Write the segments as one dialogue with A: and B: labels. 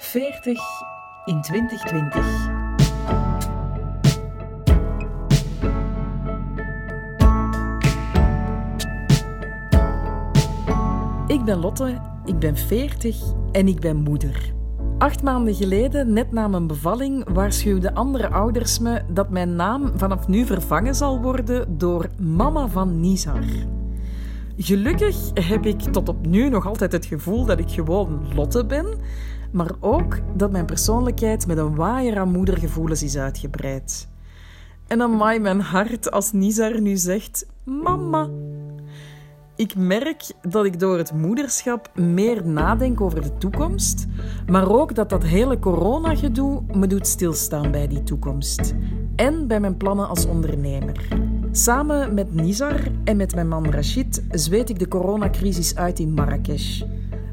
A: 40 in 2020. Ik ben Lotte, ik ben 40 en ik ben moeder. Acht maanden geleden, net na mijn bevalling, waarschuwden andere ouders me dat mijn naam vanaf nu vervangen zal worden door Mama van Nizar. Gelukkig heb ik tot op nu nog altijd het gevoel dat ik gewoon Lotte ben, maar ook dat mijn persoonlijkheid met een waaier aan moedergevoelens is uitgebreid. En dan maai mijn hart als Nizar nu zegt: Mama. Ik merk dat ik door het moederschap meer nadenk over de toekomst, maar ook dat dat hele coronagedoe me doet stilstaan bij die toekomst en bij mijn plannen als ondernemer. Samen met Nizar en met mijn man Rashid zweet ik de coronacrisis uit in Marrakesh.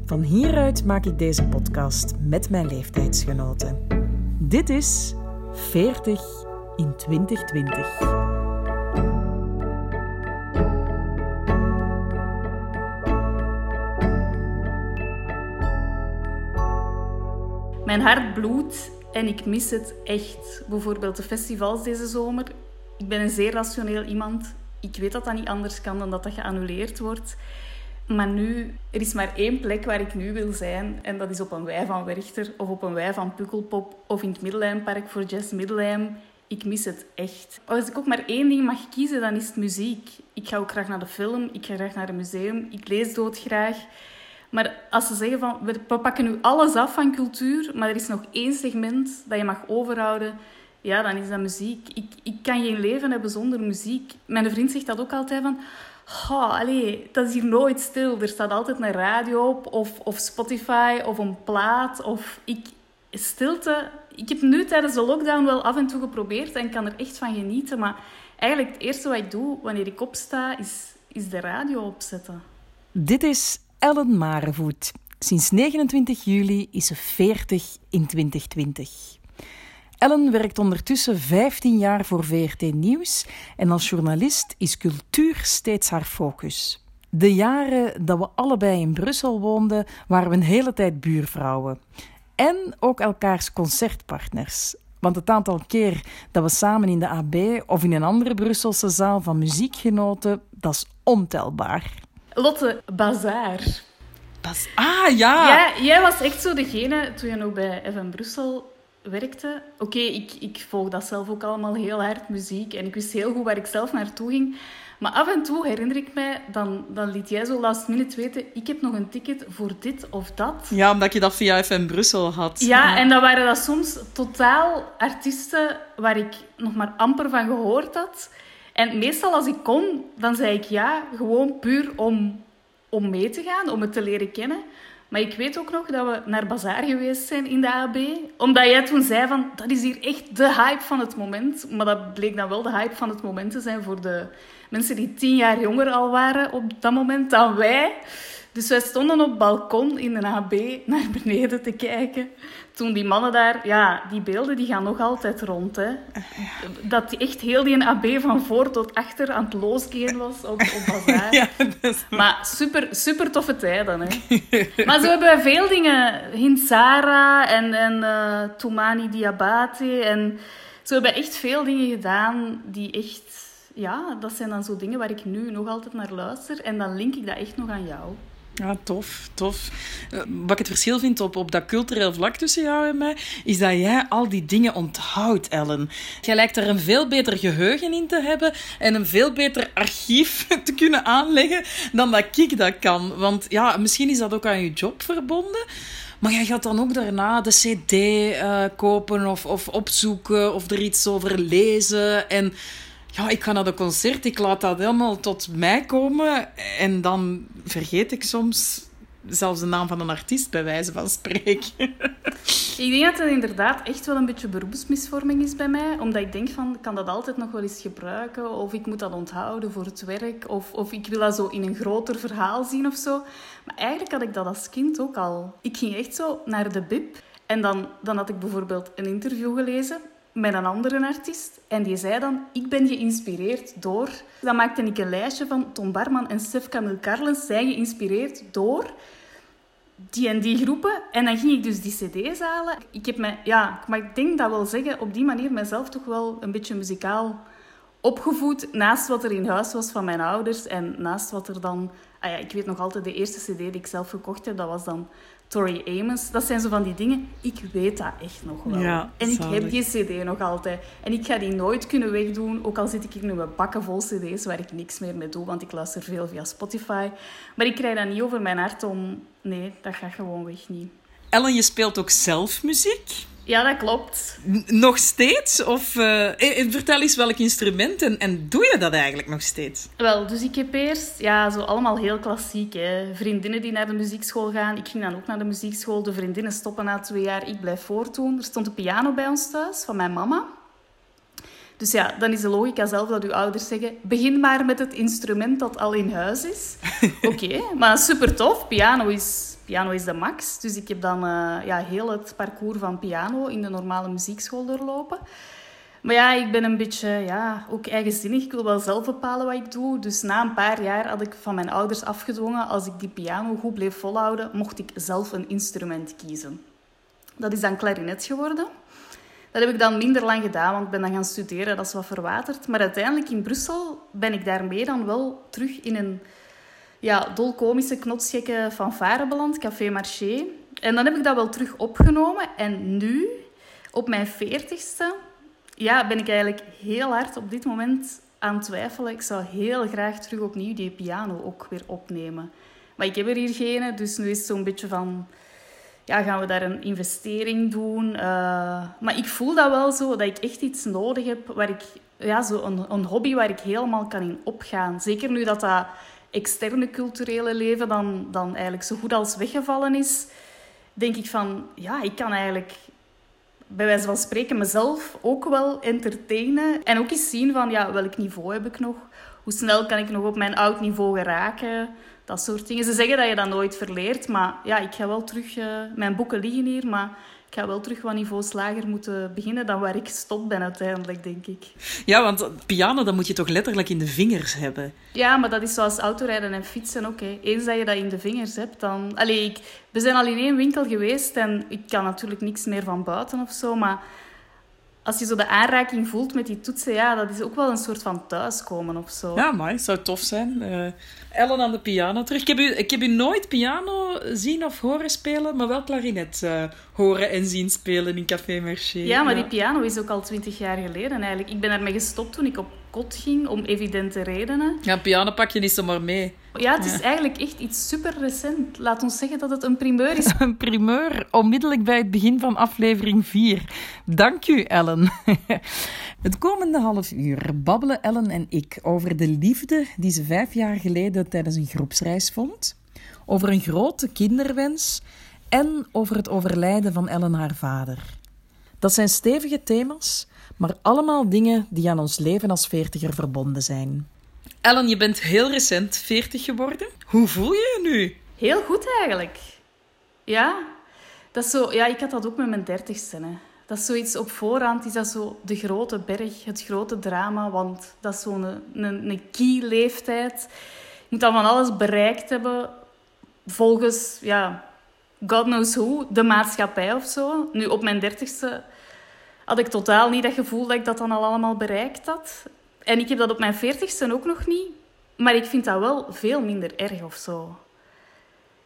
A: Van hieruit maak ik deze podcast met mijn leeftijdsgenoten. Dit is 40 in 2020.
B: Mijn hart bloedt en ik mis het echt. Bijvoorbeeld de festivals deze zomer. Ik ben een zeer rationeel iemand. Ik weet dat dat niet anders kan dan dat dat geannuleerd wordt. Maar nu, er is maar één plek waar ik nu wil zijn. En dat is op een wei van Werchter of op een wei van Pukkelpop of in het Middellijnpark voor Jazz Middelheim. Ik mis het echt. Als ik ook maar één ding mag kiezen, dan is het muziek. Ik ga ook graag naar de film, ik ga graag naar het museum, ik lees doodgraag. Maar als ze zeggen van, we pakken nu alles af van cultuur, maar er is nog één segment dat je mag overhouden, ja, dan is dat muziek. Ik, ik kan geen leven hebben zonder muziek. Mijn vriend zegt dat ook altijd van, oh, allee, dat is hier nooit stil. Er staat altijd een radio op, of, of Spotify, of een plaat, of ik... Stilte. Ik heb nu tijdens de lockdown wel af en toe geprobeerd en kan er echt van genieten. Maar eigenlijk het eerste wat ik doe wanneer ik opsta, is, is de radio opzetten.
A: Dit is Ellen Marevoet. Sinds 29 juli is ze 40 in 2020. Ellen werkt ondertussen 15 jaar voor VRT Nieuws en als journalist is cultuur steeds haar focus. De jaren dat we allebei in Brussel woonden, waren we een hele tijd buurvrouwen. En ook elkaars concertpartners. Want het aantal keer dat we samen in de AB of in een andere Brusselse zaal van muziek genoten, dat is ontelbaar.
B: Lotte Bazaar.
A: Bas ah, ja.
B: ja! Jij was echt zo degene, toen je nog bij FM Brussel werkte. Oké, ik, ik volg dat zelf ook allemaal heel hard, muziek. En ik wist heel goed waar ik zelf naartoe ging. Maar af en toe herinner ik mij, dan, dan liet jij zo last minute weten, ik heb nog een ticket voor dit of dat.
A: Ja, omdat je dat via FM Brussel had.
B: Ja, en dan waren dat soms totaal artiesten waar ik nog maar amper van gehoord had. En meestal als ik kon, dan zei ik ja, gewoon puur om, om mee te gaan, om het te leren kennen. Maar ik weet ook nog dat we naar Bazaar geweest zijn in de AB. Omdat jij toen zei van, dat is hier echt de hype van het moment. Maar dat bleek dan wel de hype van het moment te zijn voor de mensen die tien jaar jonger al waren op dat moment dan wij. Dus wij stonden op het balkon in de AB naar beneden te kijken. Toen die mannen daar... Ja, die beelden die gaan nog altijd rond. Hè. Dat echt heel die AB van voor tot achter aan het losgaan was op, op Bazaar. Ja, Maar super, super toffe tijden. Hè. Maar zo hebben wij veel dingen. Hinsara en, en uh, Toumani Diabate. En zo hebben we echt veel dingen gedaan die echt... Ja, dat zijn dan zo dingen waar ik nu nog altijd naar luister. En dan link ik dat echt nog aan jou.
A: Ja, tof, tof. Eh, wat ik het verschil vind op, op dat cultureel vlak tussen jou en mij, is dat jij al die dingen onthoudt, Ellen. Jij lijkt er een veel beter geheugen in te hebben en een veel beter archief te kunnen aanleggen dan dat ik dat kan. Want ja, misschien is dat ook aan je job verbonden. Maar jij gaat dan ook daarna de CD uh, kopen of, of opzoeken of er iets over lezen. En ja, ik ga naar de concert, ik laat dat helemaal tot mij komen. En dan vergeet ik soms zelfs de naam van een artiest, bij wijze van spreken.
B: Ik denk dat het inderdaad echt wel een beetje beroepsmisvorming is bij mij. Omdat ik denk van, ik kan dat altijd nog wel eens gebruiken. Of ik moet dat onthouden voor het werk. Of, of ik wil dat zo in een groter verhaal zien of zo. Maar eigenlijk had ik dat als kind ook al. Ik ging echt zo naar de bib. En dan, dan had ik bijvoorbeeld een interview gelezen met een andere artiest. En die zei dan, ik ben geïnspireerd door... Dan maakte ik een lijstje van Tom Barman en Stef Camille Carlens zijn geïnspireerd door... die en die groepen. En dan ging ik dus die cd's halen. Ik heb me, ja, maar ik denk dat wel zeggen, op die manier mezelf toch wel een beetje muzikaal opgevoed. Naast wat er in huis was van mijn ouders. En naast wat er dan... Ah ja, ik weet nog altijd, de eerste cd die ik zelf gekocht heb, dat was dan Tori Amos. Dat zijn zo van die dingen. Ik weet dat echt nog wel.
A: Ja,
B: en ik
A: zalig.
B: heb die cd nog altijd. En ik ga die nooit kunnen wegdoen. Ook al zit ik nu met bakken vol cd's waar ik niks meer mee doe. Want ik luister veel via Spotify. Maar ik krijg dat niet over mijn hart om... Nee, dat gaat gewoon weg niet.
A: Ellen, je speelt ook zelf muziek?
B: Ja, dat klopt.
A: N- nog steeds? Of eh, eh, vertel eens welk instrument en, en doe je dat eigenlijk nog steeds?
B: Wel, dus ik heb eerst, ja, zo allemaal heel klassiek. Hè. Vriendinnen die naar de muziekschool gaan. Ik ging dan ook naar de muziekschool. De vriendinnen stoppen na twee jaar. Ik blijf voortdoen. Er stond een piano bij ons thuis van mijn mama. Dus ja, dan is de logica zelf dat uw ouders zeggen: begin maar met het instrument dat al in huis is. Oké, maar super tof. Piano is, piano is de max. Dus ik heb dan eh, ja, heel het parcours van piano in de normale muziekschool doorlopen. Maar ja, ik ben een beetje ja, ook eigenzinnig. Ik wil wel zelf bepalen wat ik doe. Dus na een paar jaar had ik van mijn ouders afgedwongen... als ik die piano goed bleef volhouden, mocht ik zelf een instrument kiezen. Dat is dan klarinet geworden. Dat heb ik dan minder lang gedaan, want ik ben dan gaan studeren. Dat is wat verwaterd. Maar uiteindelijk in Brussel ben ik daarmee dan wel terug in een ja, dolkomische, knotsgekke fanfare beland, Café Marché. En dan heb ik dat wel terug opgenomen. En nu, op mijn veertigste, ja, ben ik eigenlijk heel hard op dit moment aan het twijfelen. Ik zou heel graag terug opnieuw die piano ook weer opnemen. Maar ik heb er hier geen, dus nu is het zo'n beetje van... Ja, gaan we daar een investering doen? Uh, maar ik voel dat wel zo, dat ik echt iets nodig heb waar ik... Ja, zo een, een hobby waar ik helemaal kan in opgaan. Zeker nu dat dat externe culturele leven dan, dan eigenlijk zo goed als weggevallen is, denk ik van, ja, ik kan eigenlijk bij wijze van spreken mezelf ook wel entertainen. En ook eens zien van, ja, welk niveau heb ik nog? Hoe snel kan ik nog op mijn oud niveau geraken? Dat soort dingen. Ze zeggen dat je dat nooit verleert, maar ja, ik ga wel terug... Uh, mijn boeken liggen hier, maar ik ga wel terug wat niveaus lager moeten beginnen dan waar ik gestopt ben uiteindelijk, denk ik.
A: Ja, want piano, dat moet je toch letterlijk in de vingers hebben?
B: Ja, maar dat is zoals autorijden en fietsen ook. Hè. Eens dat je dat in de vingers hebt, dan... Allee, ik... we zijn al in één winkel geweest en ik kan natuurlijk niks meer van buiten of zo, maar als je zo de aanraking voelt met die toetsen, ja, dat is ook wel een soort van thuiskomen of zo.
A: Ja, maar het zou tof zijn. Uh, Ellen aan de piano terug. Ik heb, u, ik heb u nooit piano zien of horen spelen, maar wel klarinet uh, horen en zien spelen in Café Marché.
B: Ja, maar ja. die piano is ook al twintig jaar geleden eigenlijk. Ik ben ermee gestopt toen ik op kot ging, om evidente redenen.
A: Ja, een piano pak je niet zomaar mee.
B: Ja, het is ja. eigenlijk echt iets super recent. Laat ons zeggen dat het een primeur is.
A: een primeur, onmiddellijk bij het begin van aflevering 4. Dank u, Ellen. het komende half uur babbelen Ellen en ik over de liefde die ze vijf jaar geleden tijdens een groepsreis vond, over een grote kinderwens en over het overlijden van Ellen haar vader. Dat zijn stevige thema's, maar allemaal dingen die aan ons leven als veertiger verbonden zijn. Ellen, je bent heel recent 40 geworden. Hoe voel je je nu?
B: Heel goed eigenlijk. Ja, dat is zo, ja ik had dat ook met mijn dertigste. Hè. Dat is zoiets op voorhand, is dat zo de grote berg, het grote drama. Want dat is zo'n een, een, een key leeftijd. Je moet dan van alles bereikt hebben volgens, ja, God knows who, de maatschappij of zo. Nu, op mijn dertigste had ik totaal niet dat gevoel dat ik dat dan al allemaal bereikt had. En ik heb dat op mijn veertigste ook nog niet. Maar ik vind dat wel veel minder erg of zo.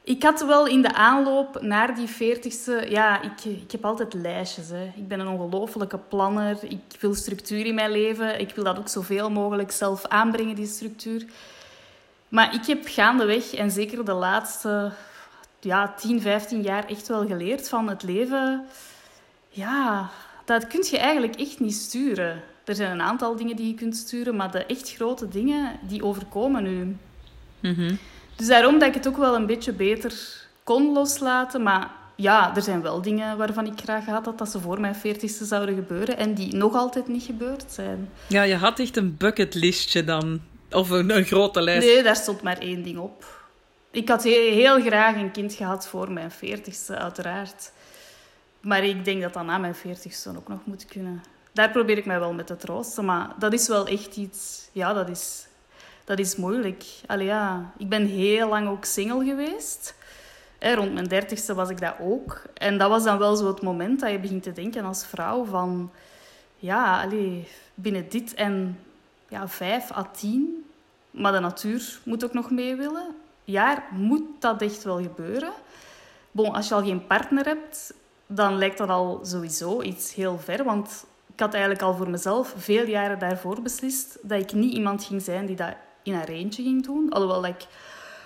B: Ik had wel in de aanloop naar die veertigste... Ja, ik, ik heb altijd lijstjes. Hè. Ik ben een ongelofelijke planner. Ik wil structuur in mijn leven. Ik wil dat ook zoveel mogelijk zelf aanbrengen, die structuur. Maar ik heb gaandeweg, en zeker de laatste ja, 10, 15 jaar, echt wel geleerd van het leven... Ja, dat kun je eigenlijk echt niet sturen. Er zijn een aantal dingen die je kunt sturen, maar de echt grote dingen, die overkomen u.
A: Mm -hmm.
B: Dus daarom dat ik het ook wel een beetje beter kon loslaten. Maar ja, er zijn wel dingen waarvan ik graag had dat, dat ze voor mijn veertigste zouden gebeuren. En die nog altijd niet gebeurd zijn.
A: Ja, je had echt een bucketlistje dan. Of een, een grote lijst.
B: Nee, daar stond maar één ding op. Ik had heel, heel graag een kind gehad voor mijn veertigste, uiteraard. Maar ik denk dat dat na mijn veertigste ook nog moet kunnen. Daar probeer ik mij wel mee te troosten. Maar dat is wel echt iets... Ja, dat is, dat is moeilijk. Allee, ja. Ik ben heel lang ook single geweest. rond mijn dertigste was ik dat ook. En dat was dan wel zo het moment dat je begint te denken als vrouw van... Ja, allee, binnen dit en ja, vijf à tien... Maar de natuur moet ook nog mee willen. Jaar moet dat echt wel gebeuren. Bon, als je al geen partner hebt, dan lijkt dat al sowieso iets heel ver. Want ik had eigenlijk al voor mezelf veel jaren daarvoor beslist dat ik niet iemand ging zijn die dat in haar eentje ging doen. Alhoewel ik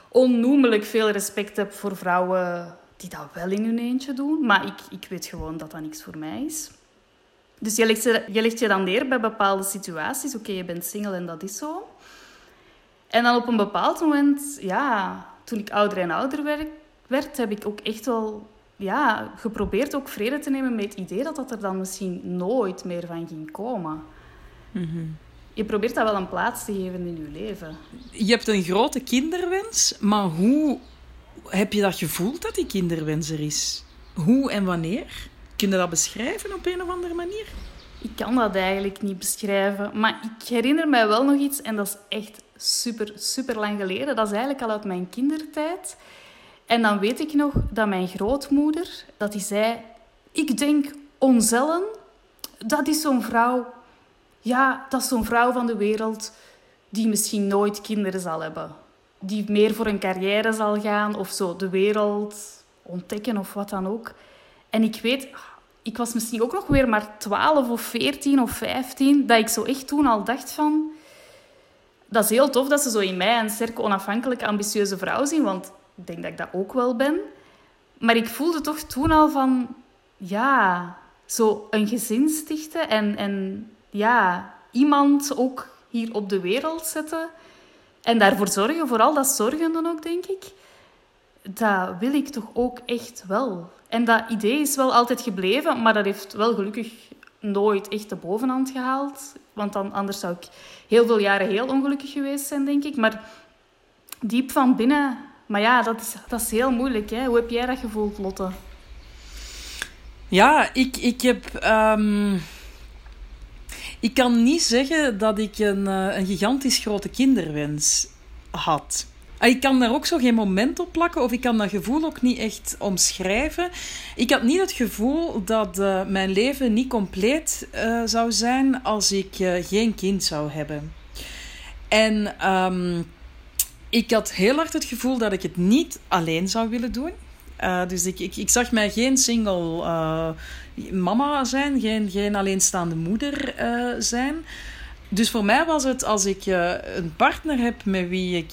B: onnoemelijk veel respect heb voor vrouwen die dat wel in hun eentje doen. Maar ik, ik weet gewoon dat dat niks voor mij is. Dus je legt, je, je legt je dan neer bij bepaalde situaties. Oké, je bent single en dat is zo. En dan op een bepaald moment, ja, toen ik ouder en ouder werd, werd heb ik ook echt wel ja, geprobeerd ook vrede te nemen met het idee dat dat er dan misschien nooit meer van ging komen. Mm Je probeert dat wel een plaats te geven in je leven.
A: Je hebt een grote kinderwens, maar hoe heb je dat gevoeld dat die kinderwens er is? Hoe en wanneer? Kun je dat beschrijven op een of andere manier?
B: Ik kan dat eigenlijk niet beschrijven, maar ik herinner mij wel nog iets en dat is echt super, super lang geleden. Dat is eigenlijk al uit mijn kindertijd. En dan weet ik nog dat mijn grootmoeder, dat die zei... Ik denk onzellen, dat is zo'n vrouw... Ja, dat is zo'n vrouw van de wereld die misschien nooit kinderen zal hebben. Die meer voor een carrière zal gaan of zo de wereld ontdekken of wat dan ook. En ik weet, ik was misschien ook nog weer maar 12 of 14 of 15, dat ik zo echt toen al dacht van... Dat is heel tof dat ze zo in mij een sterke, onafhankelijke, ambitieuze vrouw zien, want ik denk dat ik dat ook wel ben. Maar ik voelde toch toen al van... Ja, zo een gezin stichten en, en ja, iemand ook hier op de wereld zetten. En daarvoor zorgen, vooral dat zorgen dan ook, denk ik. Dat wil ik toch ook echt wel. En dat idee is wel altijd gebleven, maar dat heeft wel gelukkig nooit echt de bovenhand gehaald. Want dan, anders zou ik heel veel jaren heel ongelukkig geweest zijn, denk ik. Maar diep van binnen maar ja, dat is, dat is heel moeilijk. Hè? Hoe heb jij dat gevoeld, Lotte?
A: Ja, ik, ik heb... Um... Ik kan niet zeggen dat ik een, uh, een gigantisch grote kinderwens had. Ah, ik kan daar ook zo geen moment op plakken of ik kan dat gevoel ook niet echt omschrijven. Ik had niet het gevoel dat uh, mijn leven niet compleet uh, zou zijn als ik geen kind zou hebben. En um, ik had heel hard het gevoel dat ik het niet alleen zou willen doen. Uh, dus ik, ik, ik zag mij geen single uh, mama zijn, geen, geen alleenstaande moeder uh, zijn. Dus voor mij was het als ik een partner heb met wie ik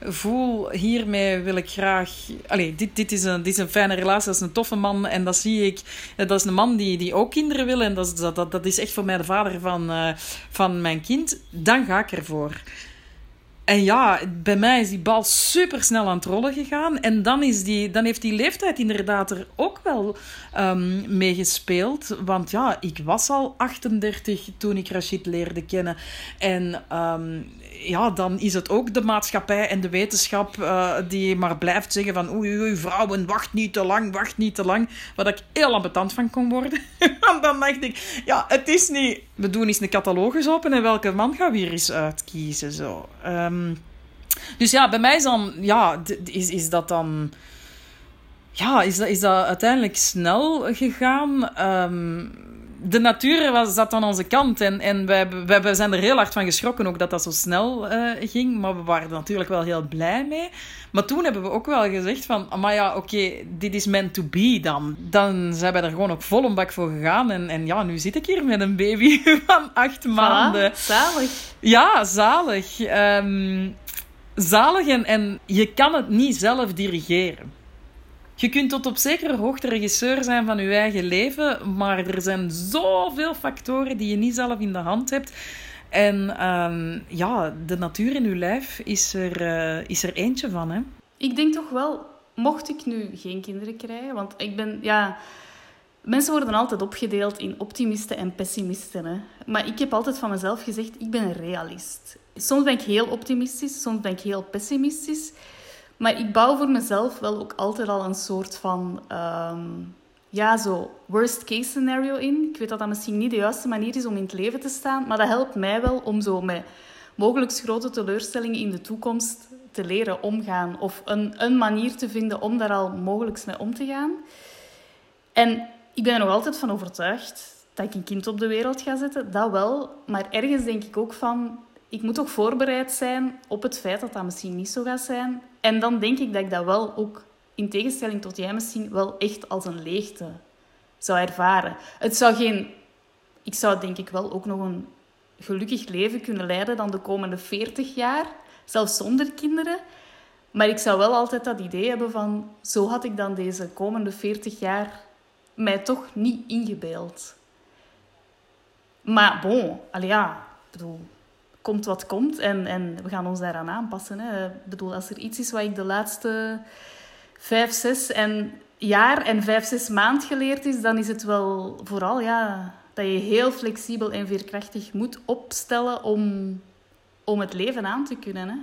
A: voel, hiermee wil ik graag. Allee, dit, dit, is een, dit is een fijne relatie, dat is een toffe man. En dat zie ik. Dat is een man die, die ook kinderen wil. En dat, is, dat, dat, dat is echt voor mij de vader van, van mijn kind. Dan ga ik ervoor. En ja, bij mij is die bal super snel aan het rollen gegaan. En dan, is die, dan heeft die leeftijd inderdaad er ook wel um, mee gespeeld. Want ja, ik was al 38 toen ik Rachid leerde kennen. En um, ja, dan is het ook de maatschappij en de wetenschap uh, die maar blijft zeggen van oei, oei, vrouwen, wacht niet te lang, wacht niet te lang. Waar ik heel ambetant van kon worden. Want dan dacht ik, ja, het is niet... We doen eens een catalogus open en welke man gaan we hier eens uitkiezen. Zo. Um, dus ja, bij mij is dan... Ja, is, is dat dan... Ja, is dat, is dat uiteindelijk snel gegaan? Um, de natuur was, zat aan onze kant. En, en wij, wij, wij zijn er heel hard van geschrokken ook dat dat zo snel uh, ging. Maar we waren er natuurlijk wel heel blij mee. Maar toen hebben we ook wel gezegd van... Maar ja, oké, dit is meant to be dan. Dan zijn wij er gewoon op volle bak voor gegaan. En, en ja, nu zit ik hier met een baby van acht maanden.
B: zalig.
A: Ja, zalig. Um, zalig en, en je kan het niet zelf dirigeren. Je kunt tot op zekere hoogte regisseur zijn van je eigen leven, maar er zijn zoveel factoren die je niet zelf in de hand hebt. En um, ja, de natuur in je lijf is er, uh, is er eentje van. Hè?
B: Ik denk toch wel, mocht ik nu geen kinderen krijgen, want ik ben, ja, mensen worden altijd opgedeeld in optimisten en pessimisten. Hè? Maar ik heb altijd van mezelf gezegd, ik ben een realist. Soms ben ik heel optimistisch, soms ben ik heel pessimistisch. Maar ik bouw voor mezelf wel ook altijd al een soort van... Um, ja, zo worst case scenario in. Ik weet dat dat misschien niet de juiste manier is om in het leven te staan, maar dat helpt mij wel om zo met mogelijk grote teleurstellingen in de toekomst te leren omgaan. Of een, een manier te vinden om daar al mogelijk mee om te gaan. En ik ben er nog altijd van overtuigd dat ik een kind op de wereld ga zetten. Dat wel. Maar ergens denk ik ook van... Ik moet toch voorbereid zijn op het feit dat dat misschien niet zo gaat zijn. En dan denk ik dat ik dat wel ook, in tegenstelling tot jij misschien, wel echt als een leegte zou ervaren. Het zou geen... Ik zou denk ik wel ook nog een gelukkig leven kunnen leiden dan de komende 40 jaar. Zelfs zonder kinderen. Maar ik zou wel altijd dat idee hebben van... Zo had ik dan deze komende 40 jaar mij toch niet ingebeeld. Maar bon, allee, ja, bedoel, komt wat komt en, en we gaan ons daaraan aanpassen. Hè. Ik bedoel, als er iets is wat ik de laatste vijf, zes en jaar en vijf, zes maand geleerd is, dan is het wel vooral ja, dat je heel flexibel en veerkrachtig moet opstellen om, om het leven aan te kunnen. Hè.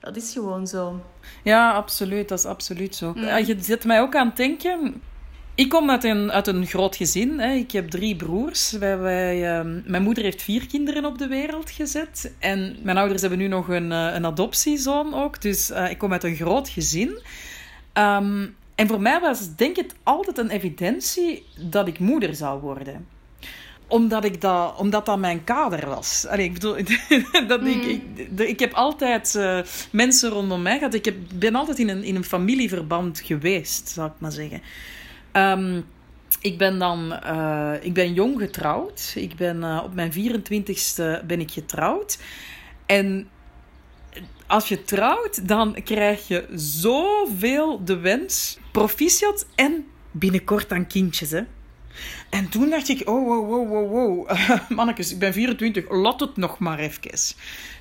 B: Dat is gewoon zo.
A: Ja, absoluut. Dat is absoluut zo. Mm. Je zet mij ook aan het denken. Ik kom uit een, uit een groot gezin. Hè. Ik heb drie broers. Wij, wij, uh, mijn moeder heeft vier kinderen op de wereld gezet. En mijn ouders hebben nu nog een, uh, een adoptiezoon ook. Dus uh, ik kom uit een groot gezin. Um, en voor mij was denk ik altijd een evidentie dat ik moeder zou worden omdat, ik dat, omdat dat mijn kader was. Allee, ik bedoel, dat ik, ik, ik, heb altijd uh, mensen rondom mij gehad. Ik heb, ben altijd in een, in een familieverband geweest, zou ik maar zeggen. Um, ik ben dan uh, ik ben jong getrouwd. Ik ben, uh, op mijn 24ste ben ik getrouwd. En als je trouwt, dan krijg je zoveel de wens, proficiat en binnenkort aan kindjes. Hè? En toen dacht ik, oh, wow, wow, wow, wow. mannetjes, ik ben 24, laat het nog maar even.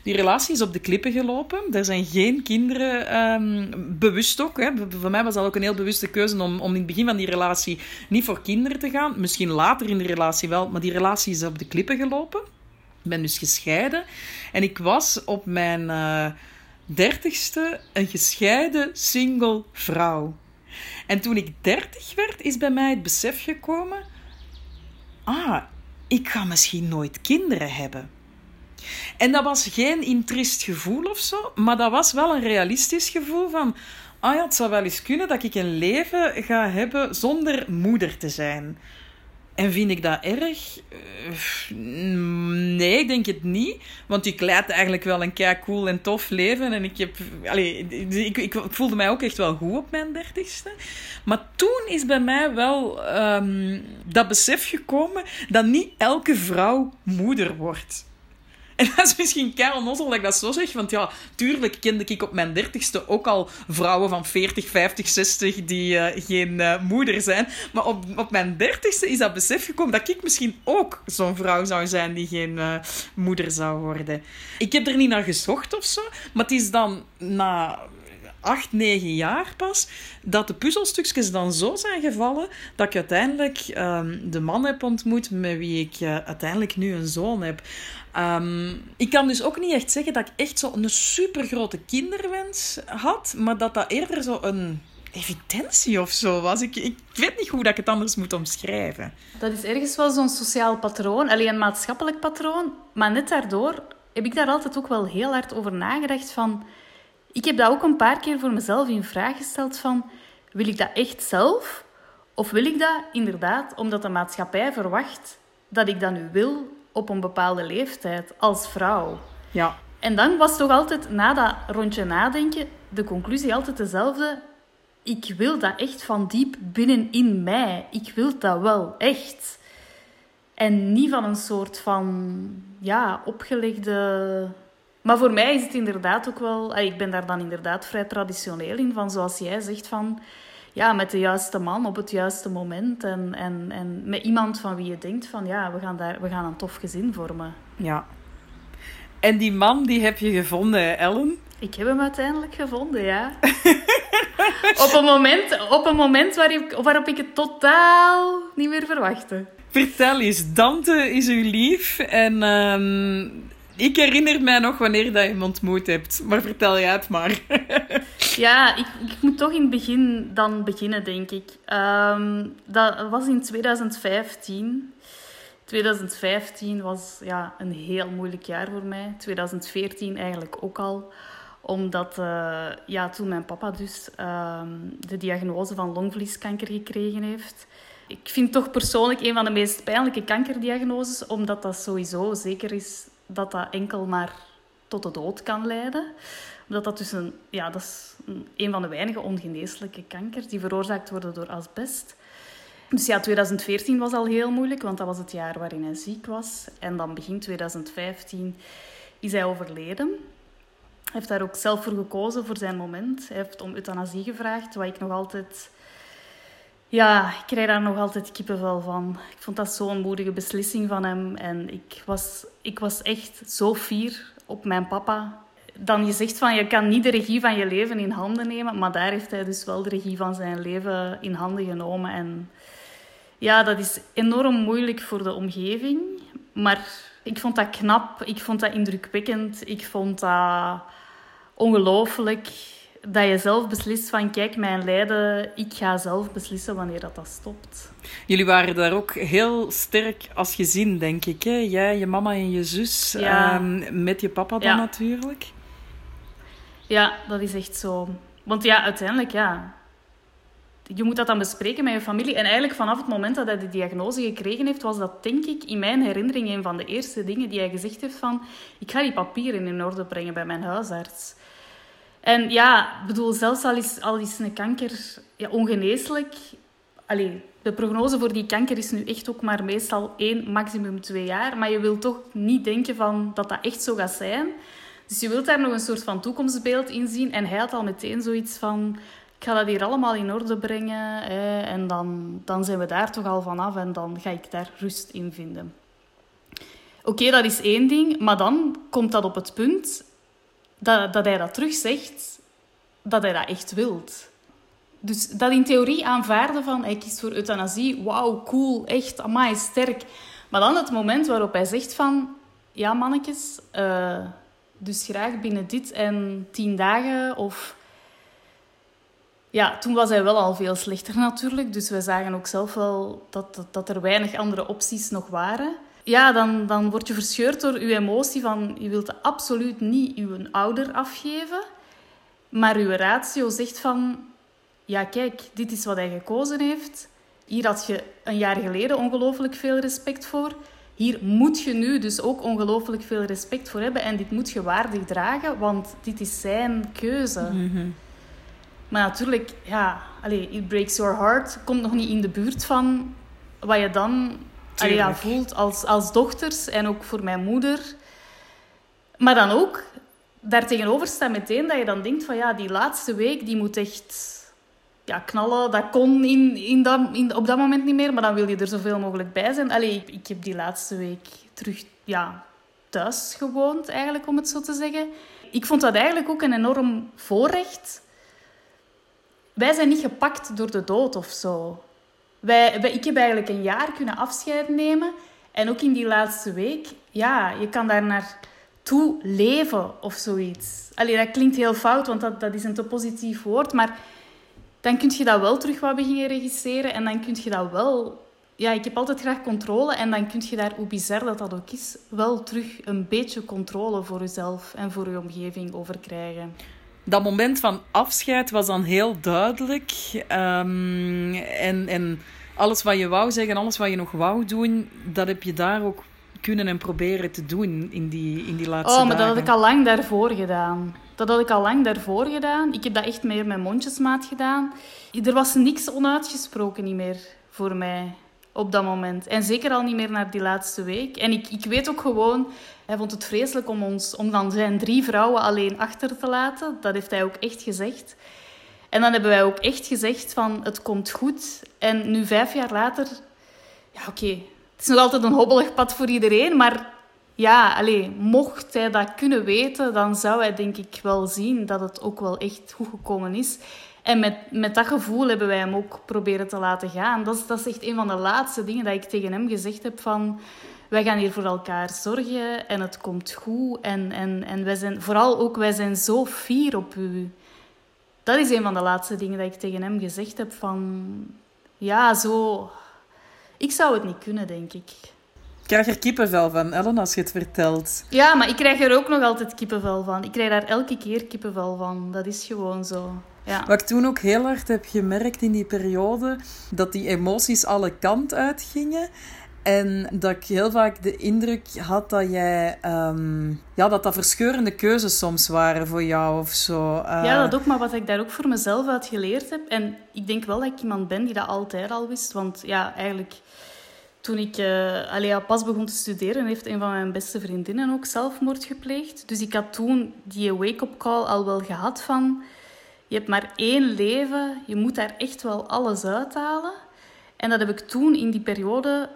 A: Die relatie is op de klippen gelopen. Er zijn geen kinderen, um, bewust ook. Hè. Voor mij was dat ook een heel bewuste keuze om, om in het begin van die relatie niet voor kinderen te gaan. Misschien later in de relatie wel, maar die relatie is op de klippen gelopen. Ik ben dus gescheiden. En ik was op mijn eh, dertigste een gescheiden single vrouw. En toen ik dertig werd, is bij mij het besef gekomen: ah, ik ga misschien nooit kinderen hebben. En dat was geen intrist gevoel of zo, maar dat was wel een realistisch gevoel van: ah ja, het zou wel eens kunnen dat ik een leven ga hebben zonder moeder te zijn. En vind ik dat erg? Uh, nee, ik denk het niet. Want ik leid eigenlijk wel een kei cool en tof leven. En ik, heb, ik, ik, voelde mij ook echt wel goed op mijn dertigste. Maar toen is bij mij wel um, dat besef gekomen dat niet elke vrouw moeder wordt. En dat is misschien keihard onnozel dat ik dat zo zeg. Want ja, tuurlijk kende ik op mijn dertigste ook al vrouwen van 40, 50, 60 die uh, geen uh, moeder zijn. Maar op, op mijn dertigste is dat besef gekomen dat ik misschien ook zo'n vrouw zou zijn die geen uh, moeder zou worden. Ik heb er niet naar gezocht of zo. Maar het is dan na acht, negen jaar pas, dat de puzzelstukjes dan zo zijn gevallen dat ik uiteindelijk um, de man heb ontmoet met wie ik uiteindelijk nu een zoon heb. Um, ik kan dus ook niet echt zeggen dat ik echt zo een supergrote kinderwens had, maar dat dat eerder zo een evidentie of zo was. Ik, ik weet niet hoe dat ik het anders moet omschrijven.
B: Dat is ergens wel zo'n sociaal patroon, alleen een maatschappelijk patroon. Maar net daardoor heb ik daar altijd ook wel heel hard over nagedacht van... Ik heb dat ook een paar keer voor mezelf in vraag gesteld van... Wil ik dat echt zelf? Of wil ik dat inderdaad omdat de maatschappij verwacht dat ik dat nu wil op een bepaalde leeftijd als vrouw.
A: Ja.
B: En dan was toch altijd, na dat rondje nadenken, de conclusie altijd dezelfde. Ik wil dat echt van diep binnenin mij. Ik wil dat wel, echt. En niet van een soort van, ja, opgelegde... Maar voor mij is het inderdaad ook wel... Ik ben daar dan inderdaad vrij traditioneel in. Van zoals jij zegt, van ja, met de juiste man op het juiste moment. En, en, en met iemand van wie je denkt van ja, we gaan, daar, we gaan een tof gezin vormen.
A: Ja. En die man, die heb je gevonden, Ellen?
B: Ik heb hem uiteindelijk gevonden, ja. op een moment, op een moment waarop, waarop ik het totaal niet meer verwachtte.
A: Vertel eens, Dante is uw lief en um, ik herinner mij nog wanneer dat je hem ontmoet hebt. Maar vertel jij het maar.
B: ja, ik, ik, moet toch in het begin dan beginnen, denk ik. Um, dat was in 2015. 2015 was ja, een heel moeilijk jaar voor mij. 2014 eigenlijk ook al. Omdat uh, ja, toen mijn papa dus uh, de diagnose van longvlieskanker gekregen heeft. Ik vind toch persoonlijk een van de meest pijnlijke kankerdiagnoses, omdat dat sowieso zeker is dat dat enkel maar tot de dood kan leiden. Omdat dat dus een, ja, dat is een van de weinige ongeneeslijke kankers die veroorzaakt worden door asbest. Dus ja, 2014 was al heel moeilijk, want dat was het jaar waarin hij ziek was. En dan begin 2015 is hij overleden. Hij heeft daar ook zelf voor gekozen, voor zijn moment. Hij heeft om euthanasie gevraagd, wat ik nog altijd... Ja, ik krijg daar nog altijd kippenvel van. Ik vond dat zo'n moedige beslissing van hem. En ik was, ik was echt zo fier op mijn papa. Dan je zegt van, je kan niet de regie van je leven in handen nemen. Maar daar heeft hij dus wel de regie van zijn leven in handen genomen. En ja, dat is enorm moeilijk voor de omgeving. Maar ik vond dat knap, ik vond dat indrukwekkend, ik vond dat ongelooflijk dat je zelf beslist van kijk, mijn lijden, ik ga zelf beslissen wanneer dat, dat stopt.
A: Jullie waren daar ook heel sterk als gezin, denk ik. Hè? Jij, je mama en je zus, ja. Ehm, met je papa dan natuurlijk.
B: Ja, dat is echt zo. Want ja, uiteindelijk, ja, je moet dat dan bespreken met je familie. En eigenlijk vanaf het moment dat hij de diagnose gekregen heeft, was dat denk ik in mijn herinnering een van de eerste dingen die hij gezegd heeft van ik ga die papieren in orde brengen bij mijn huisarts. En ja, bedoel, zelfs al is, al is een kanker ja, ongeneeslijk... De prognose voor die kanker is nu echt ook maar meestal één, maximum twee jaar. Maar je wilt toch niet denken van dat dat echt zo gaat zijn. Dus je wilt daar nog een soort van toekomstbeeld in zien. En hij had al meteen zoiets van ik ga dat hier allemaal in orde brengen hè, en dan, dan zijn we daar toch al vanaf en dan ga ik daar rust in vinden. Oké, dat is één ding, maar dan komt dat op het punt dat, dat hij dat terug zegt, dat hij dat echt wilt. Dus dat in theorie aanvaarden van hij kiest voor euthanasie, wauw, cool, echt, amai, sterk. Maar dan het moment waarop hij zegt van, ja mannetjes, uh, dus graag binnen dit en tien dagen of ja, toen was hij wel al veel slechter natuurlijk. Dus we zagen ook zelf wel dat, dat, dat er weinig andere opties nog waren. Ja, dan, dan word je verscheurd door je emotie van... Je wilt absoluut niet je ouder afgeven. Maar je ratio zegt van... Ja, kijk, dit is wat hij gekozen heeft. Hier had je een jaar geleden ongelooflijk veel respect voor. Hier moet je nu dus ook ongelooflijk veel respect voor hebben. En dit moet je waardig dragen, want dit is zijn keuze. Mm maar natuurlijk, ja, allee, It Breaks Your Heart komt nog niet in de buurt van wat je dan allee, ja, voelt als, als dochters en ook voor mijn moeder. Maar dan ook, daartegenover staat meteen dat je dan denkt van ja, die laatste week die moet echt ja, knallen. Dat kon in, in dat, in, op dat moment niet meer, maar dan wil je er zoveel mogelijk bij zijn. Allee, ik, ik heb die laatste week terug ja, thuis gewoond, eigenlijk, om het zo te zeggen. Ik vond dat eigenlijk ook een enorm voorrecht wij zijn niet gepakt door de dood of zo. Ik heb eigenlijk een jaar kunnen afscheid nemen. En ook in die laatste week, ja, je kan daar naartoe leven of zoiets. Allee, dat klinkt heel fout, want dat, dat is een te positief woord. Maar dan kun je dat wel terug wat beginnen regisseren. En dan kun je dat wel... Ja, ik heb altijd graag controle. En dan kun je daar, hoe bizar dat dat ook is, wel terug een beetje controle voor jezelf en voor je omgeving over krijgen
A: dat moment van afscheid was dan heel duidelijk. Um, en, en alles wat je wou zeggen, alles wat je nog wou doen, dat heb je daar ook kunnen en proberen te doen in die, in die laatste
B: Oh, maar dat had ik al lang daarvoor gedaan. Dat had ik al lang daarvoor gedaan. Ik heb dat echt meer met mondjesmaat gedaan. Er was niks onuitgesproken niet meer voor mij op dat moment. En zeker al niet meer naar die laatste week. En ik, ik weet ook gewoon, hij vond het vreselijk om, ons, om dan zijn drie vrouwen alleen achter te laten. Dat heeft hij ook echt gezegd. En dan hebben wij ook echt gezegd van, het komt goed. En nu vijf jaar later, ja oké, het is nog altijd een hobbelig pad voor iedereen, maar ja, allez, mocht hij dat kunnen weten, dan zou hij denk ik wel zien dat het ook wel echt goed gekomen is. En met, met dat gevoel hebben wij hem ook proberen te laten gaan. Dat is, dat is echt een van de laatste dingen dat ik tegen hem gezegd heb van... Wij gaan hier voor elkaar zorgen en het komt goed. En, en, en wij zijn, vooral ook, wij zijn zo fier op u. Dat is een van de laatste dingen dat ik tegen hem gezegd heb van... Ja, zo... Ik zou het niet kunnen, denk ik.
A: Ik krijg er kippenvel van, Ellen, als je het vertelt.
B: Ja, maar ik krijg er ook nog altijd kippenvel van. Ik krijg daar elke keer kippenvel van. Dat is gewoon zo. Ja.
A: Wat ik toen ook heel hard heb gemerkt in die periode, dat die emoties alle kant uitgingen. En dat ik heel vaak de indruk had dat jij... ehm, ja, dat dat verscheurende keuzes soms waren voor jou of zo. Eh,
B: Ja, dat ook, maar wat ik daar ook voor mezelf uit geleerd heb. En ik denk wel dat ik iemand ben die dat altijd al wist. Want ja, eigenlijk, toen ik ja, pas begon te studeren, heeft een van mijn beste vriendinnen ook zelfmoord gepleegd. Dus ik had toen die wake-up call al wel gehad van... Je hebt maar één leven, je moet daar echt wel alles uithalen. En dat heb ik toen in die periode,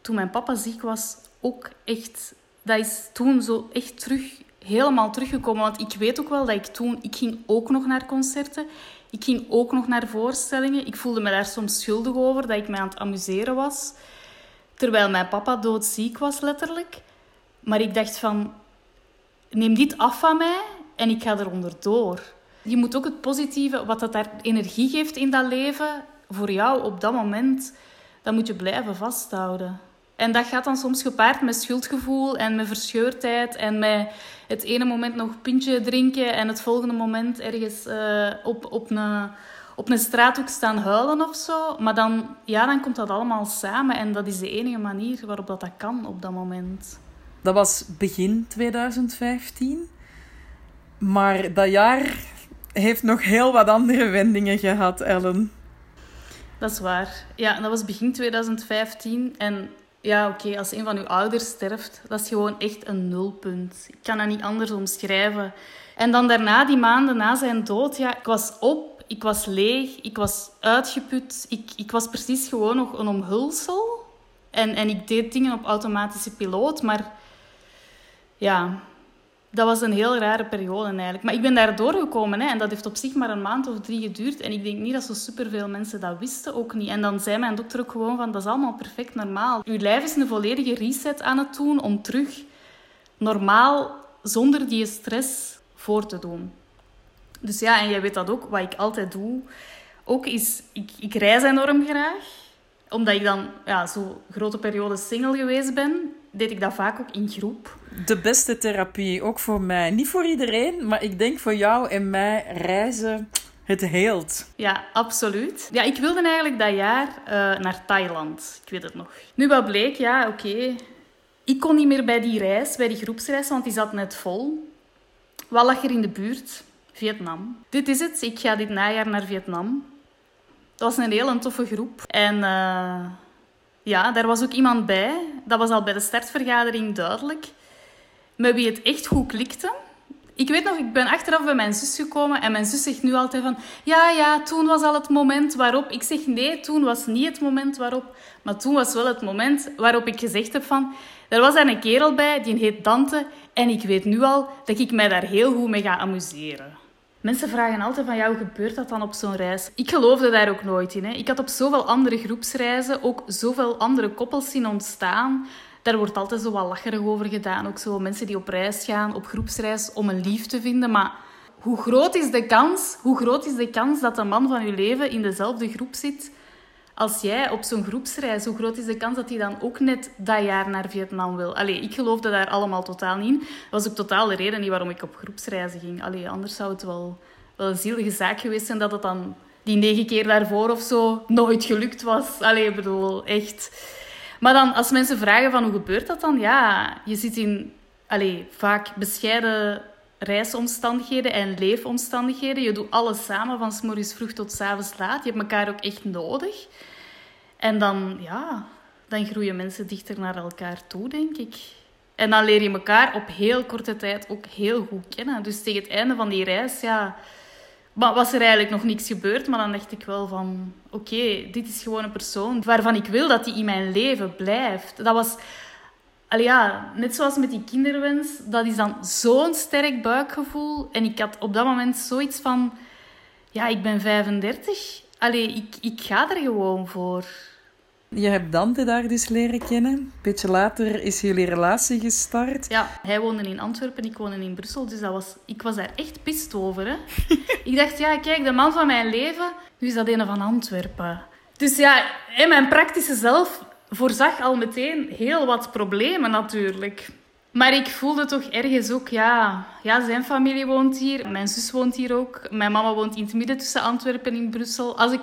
B: toen mijn papa ziek was, ook echt... Dat is toen zo echt terug, helemaal teruggekomen. Want ik weet ook wel dat ik toen... Ik ging ook nog naar concerten. Ik ging ook nog naar voorstellingen. Ik voelde me daar soms schuldig over, dat ik me aan het amuseren was. Terwijl mijn papa doodziek was, letterlijk. Maar ik dacht van... Neem dit af van mij en ik ga eronder door. Je moet ook het positieve, wat dat daar energie geeft in dat leven, voor jou op dat moment, dat moet je blijven vasthouden. En dat gaat dan soms gepaard met schuldgevoel en met verscheurdheid en met het ene moment nog pintje drinken en het volgende moment ergens eh, op, op, een, op een straathoek staan huilen of zo. Maar dan, ja, dan komt dat allemaal samen en dat is de enige manier waarop dat, dat kan op dat moment.
A: Dat was begin 2015. Maar dat jaar heeft nog heel wat andere wendingen gehad, Ellen.
B: Dat is waar. Ja, dat was begin 2015. En ja, oké, als een van uw ouders sterft, dat is gewoon echt een nulpunt. Ik kan dat niet anders omschrijven. En dan daarna, die maanden na zijn dood, ja, ik was op, ik was leeg, ik was uitgeput. Ik, ik was precies gewoon nog een omhulsel. En, en ik deed dingen op automatische piloot, maar ja, dat was een heel rare periode eigenlijk. Maar ik ben daar doorgekomen hè, en dat heeft op zich maar een maand of drie geduurd. En ik denk niet dat zo superveel mensen dat wisten, ook niet. En dan zei mijn dokter ook gewoon van, dat is allemaal perfect normaal. Uw lijf is een volledige reset aan het doen om terug normaal, zonder die stress, voor te doen. Dus ja, en jij weet dat ook, wat ik altijd doe, ook is, ik, ik reis enorm graag. Omdat ik dan ja, zo grote periode single geweest ben, deed ik dat vaak ook in groep.
A: De beste therapie, ook voor mij. Niet voor iedereen, maar ik denk voor jou en mij reizen het heelt.
B: Ja, absoluut. Ja, ik wilde eigenlijk dat jaar eh, naar Thailand. Ik weet het nog. Nu wat bleek, ja, oké. Ik kon niet meer bij die reis, bij die groepsreis, want die zat net vol. Wat lag er in de buurt? Vietnam. Dit is het. Ik ga dit najaar naar Vietnam. Dat was een hele toffe groep. En eh, ja, daar was ook iemand bij. Dat was al bij de startvergadering duidelijk. Met wie het echt goed klikte. Ik weet nog, ik ben achteraf bij mijn zus gekomen en mijn zus zegt nu altijd van... Ja, ja, toen was al het moment waarop... Ik zeg nee, toen was niet het moment waarop... Maar toen was wel het moment waarop ik gezegd heb van... Er was daar een kerel bij, die heet Dante. En ik weet nu al dat ik mij daar heel goed mee ga amuseren. Mensen vragen altijd van, hoe gebeurt dat dan op zo'n reis? Ik geloofde daar ook nooit in. Hè. Ik had op zoveel andere groepsreizen ook zoveel andere koppels zien ontstaan. Daar wordt altijd zo wat lacherig over gedaan. Ook zo mensen die op reis gaan, op groepsreis, om een lief te vinden. Maar hoe groot is de kans, hoe groot is de kans dat de man van je leven in dezelfde groep zit als jij op zo'n groepsreis? Hoe groot is de kans dat hij dan ook net dat jaar naar Vietnam wil? Allee, ik geloofde daar allemaal totaal niet in. Dat was ook totaal de reden niet waarom ik op groepsreizen ging. Allee, anders zou het wel, wel een zielige zaak geweest zijn dat het dan die negen keer daarvoor of zo nooit gelukt was. Allee, ik bedoel, echt... Maar dan, als mensen vragen van hoe gebeurt dat dan? Ja, je zit in allee, vaak bescheiden reisomstandigheden en leefomstandigheden. Je doet alles samen, van 's vroeg tot 's avonds laat. Je hebt elkaar ook echt nodig. En dan, ja, dan groeien mensen dichter naar elkaar toe, denk ik. En dan leer je elkaar op heel korte tijd ook heel goed kennen. Dus tegen het einde van die reis, ja, maar was er eigenlijk nog niks gebeurd. Maar dan dacht ik wel van, oké, dit is gewoon een persoon waarvan ik wil dat die in mijn leven blijft. Dat was, allee, ja, net zoals met die kinderwens, dat is dan zo'n sterk buikgevoel. En ik had op dat moment zoiets van, ja, ik ben 35. Allee, ik, ik ga er gewoon voor.
A: Je hebt Dante daar dus leren kennen. Een beetje later is jullie relatie gestart.
B: Ja, hij woonde in Antwerpen, ik woonde in Brussel. Dus dat was, ik was daar echt pist over. Hè. ik dacht, ja, kijk, de man van mijn leven, nu is dat een van Antwerpen. Dus ja, in mijn praktische zelf voorzag al meteen heel wat problemen natuurlijk. Maar ik voelde toch ergens ook, ja, ja, zijn familie woont hier, mijn zus woont hier ook, mijn mama woont in het midden tussen Antwerpen en Brussel. Als ik,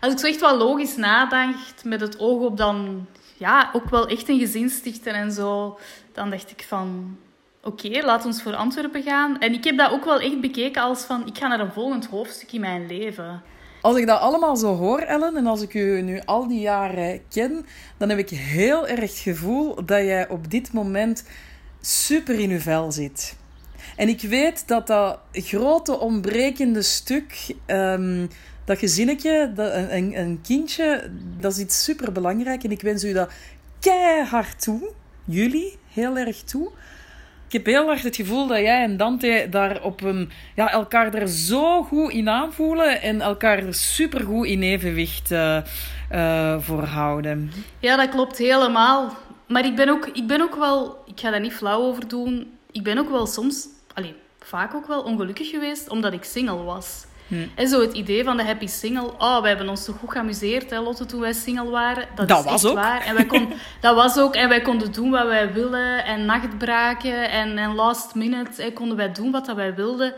B: als ik zo echt wel logisch nadacht, met het oog op dan, ja, ook wel echt een gezin stichten en zo, dan dacht ik van, oké, laat ons voor Antwerpen gaan. En ik heb dat ook wel echt bekeken als van, ik ga naar een volgend hoofdstuk in mijn leven.
A: Als ik dat allemaal zo hoor, Ellen, en als ik u nu al die jaren ken, dan heb ik heel erg het gevoel dat jij op dit moment super in uw vel zit. En ik weet dat dat grote ontbrekende stuk, um, dat gezinnetje, dat, een, een kindje, dat is iets super belangrijk. En ik wens u dat keihard toe. Jullie heel erg toe. Ik heb heel erg het gevoel dat jij en Dante daar op een, ja, elkaar er zo goed in aanvoelen en elkaar er super goed in evenwicht uh, uh, voor houden.
B: Ja, dat klopt helemaal. Maar ik ben, ook, ik ben ook wel, ik ga daar niet flauw over doen, ik ben ook wel soms, alleen vaak ook wel ongelukkig geweest omdat ik single was. Hm. En zo het idee van de happy single. Oh, wij hebben ons zo goed geamuseerd, hè, Lotte, toen wij single waren. Dat,
A: dat
B: is
A: was
B: echt
A: ook.
B: waar. En wij kon, dat was ook. En wij konden doen wat wij willen. En nachtbraken en, en last minute hè, konden wij doen wat dat wij wilden.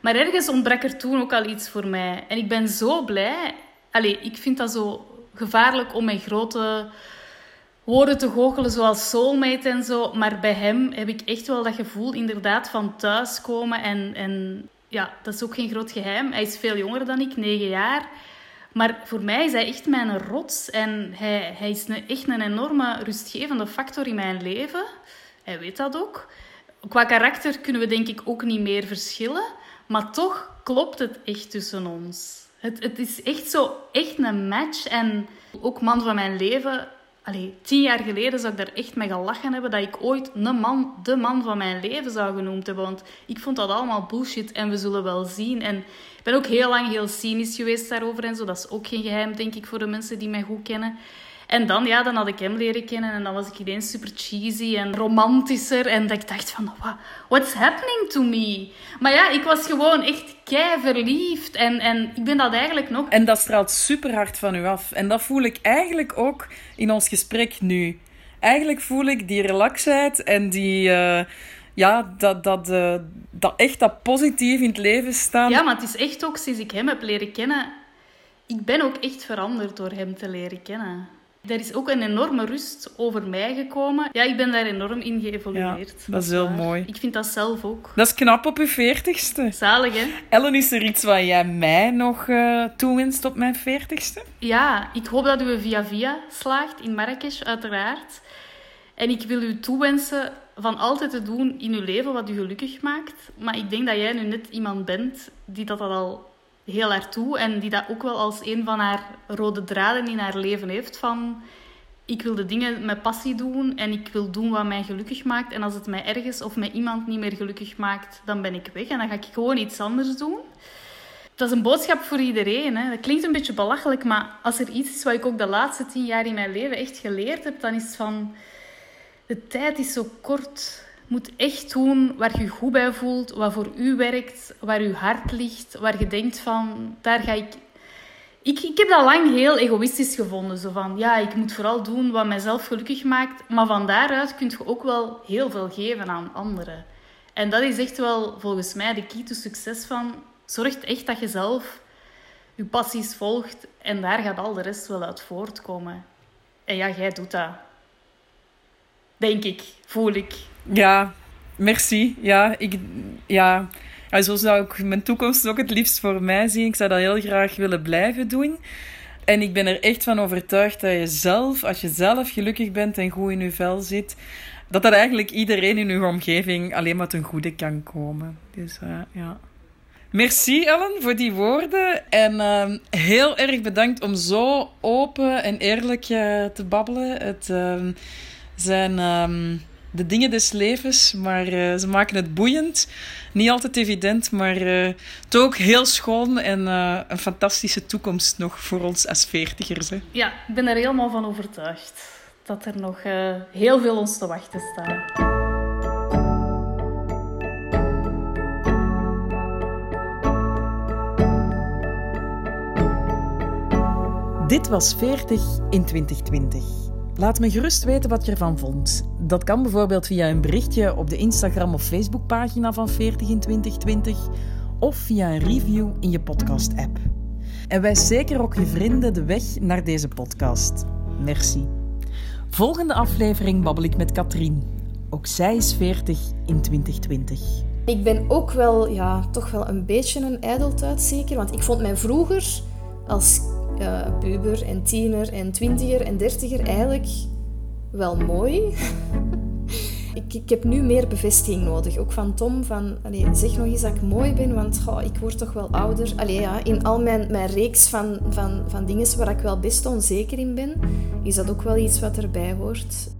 B: Maar ergens ontbrak er toen ook al iets voor mij. En ik ben zo blij. Allee, ik vind dat zo gevaarlijk om mijn grote woorden te goochelen zoals soulmate en zo. Maar bij hem heb ik echt wel dat gevoel inderdaad van thuiskomen. En, en ja, dat is ook geen groot geheim. Hij is veel jonger dan ik, negen jaar. Maar voor mij is hij echt mijn rots. En hij, hij is echt een enorme rustgevende factor in mijn leven. Hij weet dat ook. Qua karakter kunnen we denk ik ook niet meer verschillen. Maar toch klopt het echt tussen ons. Het, het is echt zo, echt een match. En ook man van mijn leven Allee, tien jaar geleden zou ik daar echt mee gelachen hebben dat ik ooit een man, de man van mijn leven zou genoemd hebben. Want ik vond dat allemaal bullshit en we zullen wel zien. En ik ben ook heel lang heel cynisch geweest daarover en zo. Dat is ook geen geheim, denk ik, voor de mensen die mij goed kennen. En dan, ja, dan had ik hem leren kennen en dan was ik ineens super cheesy en romantischer. En dat ik dacht van, what's happening to me? Maar ja, ik was gewoon echt kei verliefd en, en ik ben dat eigenlijk nog...
A: En dat straalt super hard van u af. En dat voel ik eigenlijk ook in ons gesprek nu. Eigenlijk voel ik die relaxheid en die... Uh, ja, dat, dat, uh, dat echt dat positief in het leven staan.
B: Ja, maar het is echt ook sinds ik hem heb leren kennen... Ik ben ook echt veranderd door hem te leren kennen. Er is ook een enorme rust over mij gekomen. Ja, ik ben daar enorm in geëvolueerd.
A: Ja, dat is heel mooi.
B: Ik vind dat zelf ook.
A: Dat is knap op je veertigste.
B: Zalig, hè?
A: Ellen, is er iets wat jij mij nog uh, toewenst op mijn veertigste?
B: Ja, ik hoop dat u via via slaagt in Marrakesh, uiteraard. En ik wil u toewensen van altijd te doen in uw leven wat u gelukkig maakt. Maar ik denk dat jij nu net iemand bent die dat al heel hard toe. En die dat ook wel als een van haar rode draden in haar leven heeft. Van, ik wil de dingen met passie doen en ik wil doen wat mij gelukkig maakt. En als het mij ergens of met iemand niet meer gelukkig maakt, dan ben ik weg. En dan ga ik gewoon iets anders doen. Dat is een boodschap voor iedereen. Hè. Dat klinkt een beetje belachelijk, maar als er iets is wat ik ook de laatste tien jaar in mijn leven echt geleerd heb, dan is van... De tijd is zo kort moet echt doen waar je goed bij voelt, wat voor u werkt, waar uw hart ligt, waar je denkt van, daar ga ik... Ik, ik heb dat lang heel egoïstisch gevonden. Zo van, ja, ik moet vooral doen wat mijzelf gelukkig maakt. Maar van daaruit kun je ook wel heel veel geven aan anderen. En dat is echt wel volgens mij de key to succes van... Zorg echt dat je zelf je passies volgt en daar gaat al de rest wel uit voortkomen. En ja, jij doet dat. Denk ik, voel ik.
A: Ja, merci. Ja, ik, ja. ja, zo zou ik mijn toekomst ook het liefst voor mij zien. Ik zou dat heel graag willen blijven doen. En ik ben er echt van overtuigd dat je zelf, als je zelf gelukkig bent en goed in je vel zit, dat dat eigenlijk iedereen in uw omgeving alleen maar ten goede kan komen. Dus uh, ja. Merci Ellen voor die woorden. En uh, heel erg bedankt om zo open en eerlijk uh, te babbelen. Het ehm, zijn ehm, de dingen des levens, maar uh, ze maken het boeiend. Niet altijd evident, maar uh, toch ook heel schoon en uh, een fantastische toekomst nog voor ons als veertigers. Hè.
B: Ja, ik ben er helemaal van overtuigd dat er nog heel veel ons te wachten staat.
A: Dit was 40 in 2020. Laat me gerust weten wat je ervan vond. Dat kan bijvoorbeeld via een berichtje op de Instagram of Facebookpagina van 40 in 2020 of via een review in je podcast-app. En wijs zeker ook je vrienden de weg naar deze podcast. Merci. Volgende aflevering babbel ik met Katrien. Ook zij is 40 in 2020.
C: Ik ben ook wel, ja, toch wel een beetje een ijdeltuit zeker. Want ik vond mij vroeger als uh, puber en tiener en twintiger en dertiger eigenlijk wel mooi. ik, ik heb nu meer bevestiging nodig. Ook van Tom, van zeg nog eens dat ik mooi ben, want ik word toch wel ouder. Allee, ja, in al mijn, mijn reeks van, van, van dingen waar ik wel best onzeker in ben, is dat ook wel iets wat erbij hoort.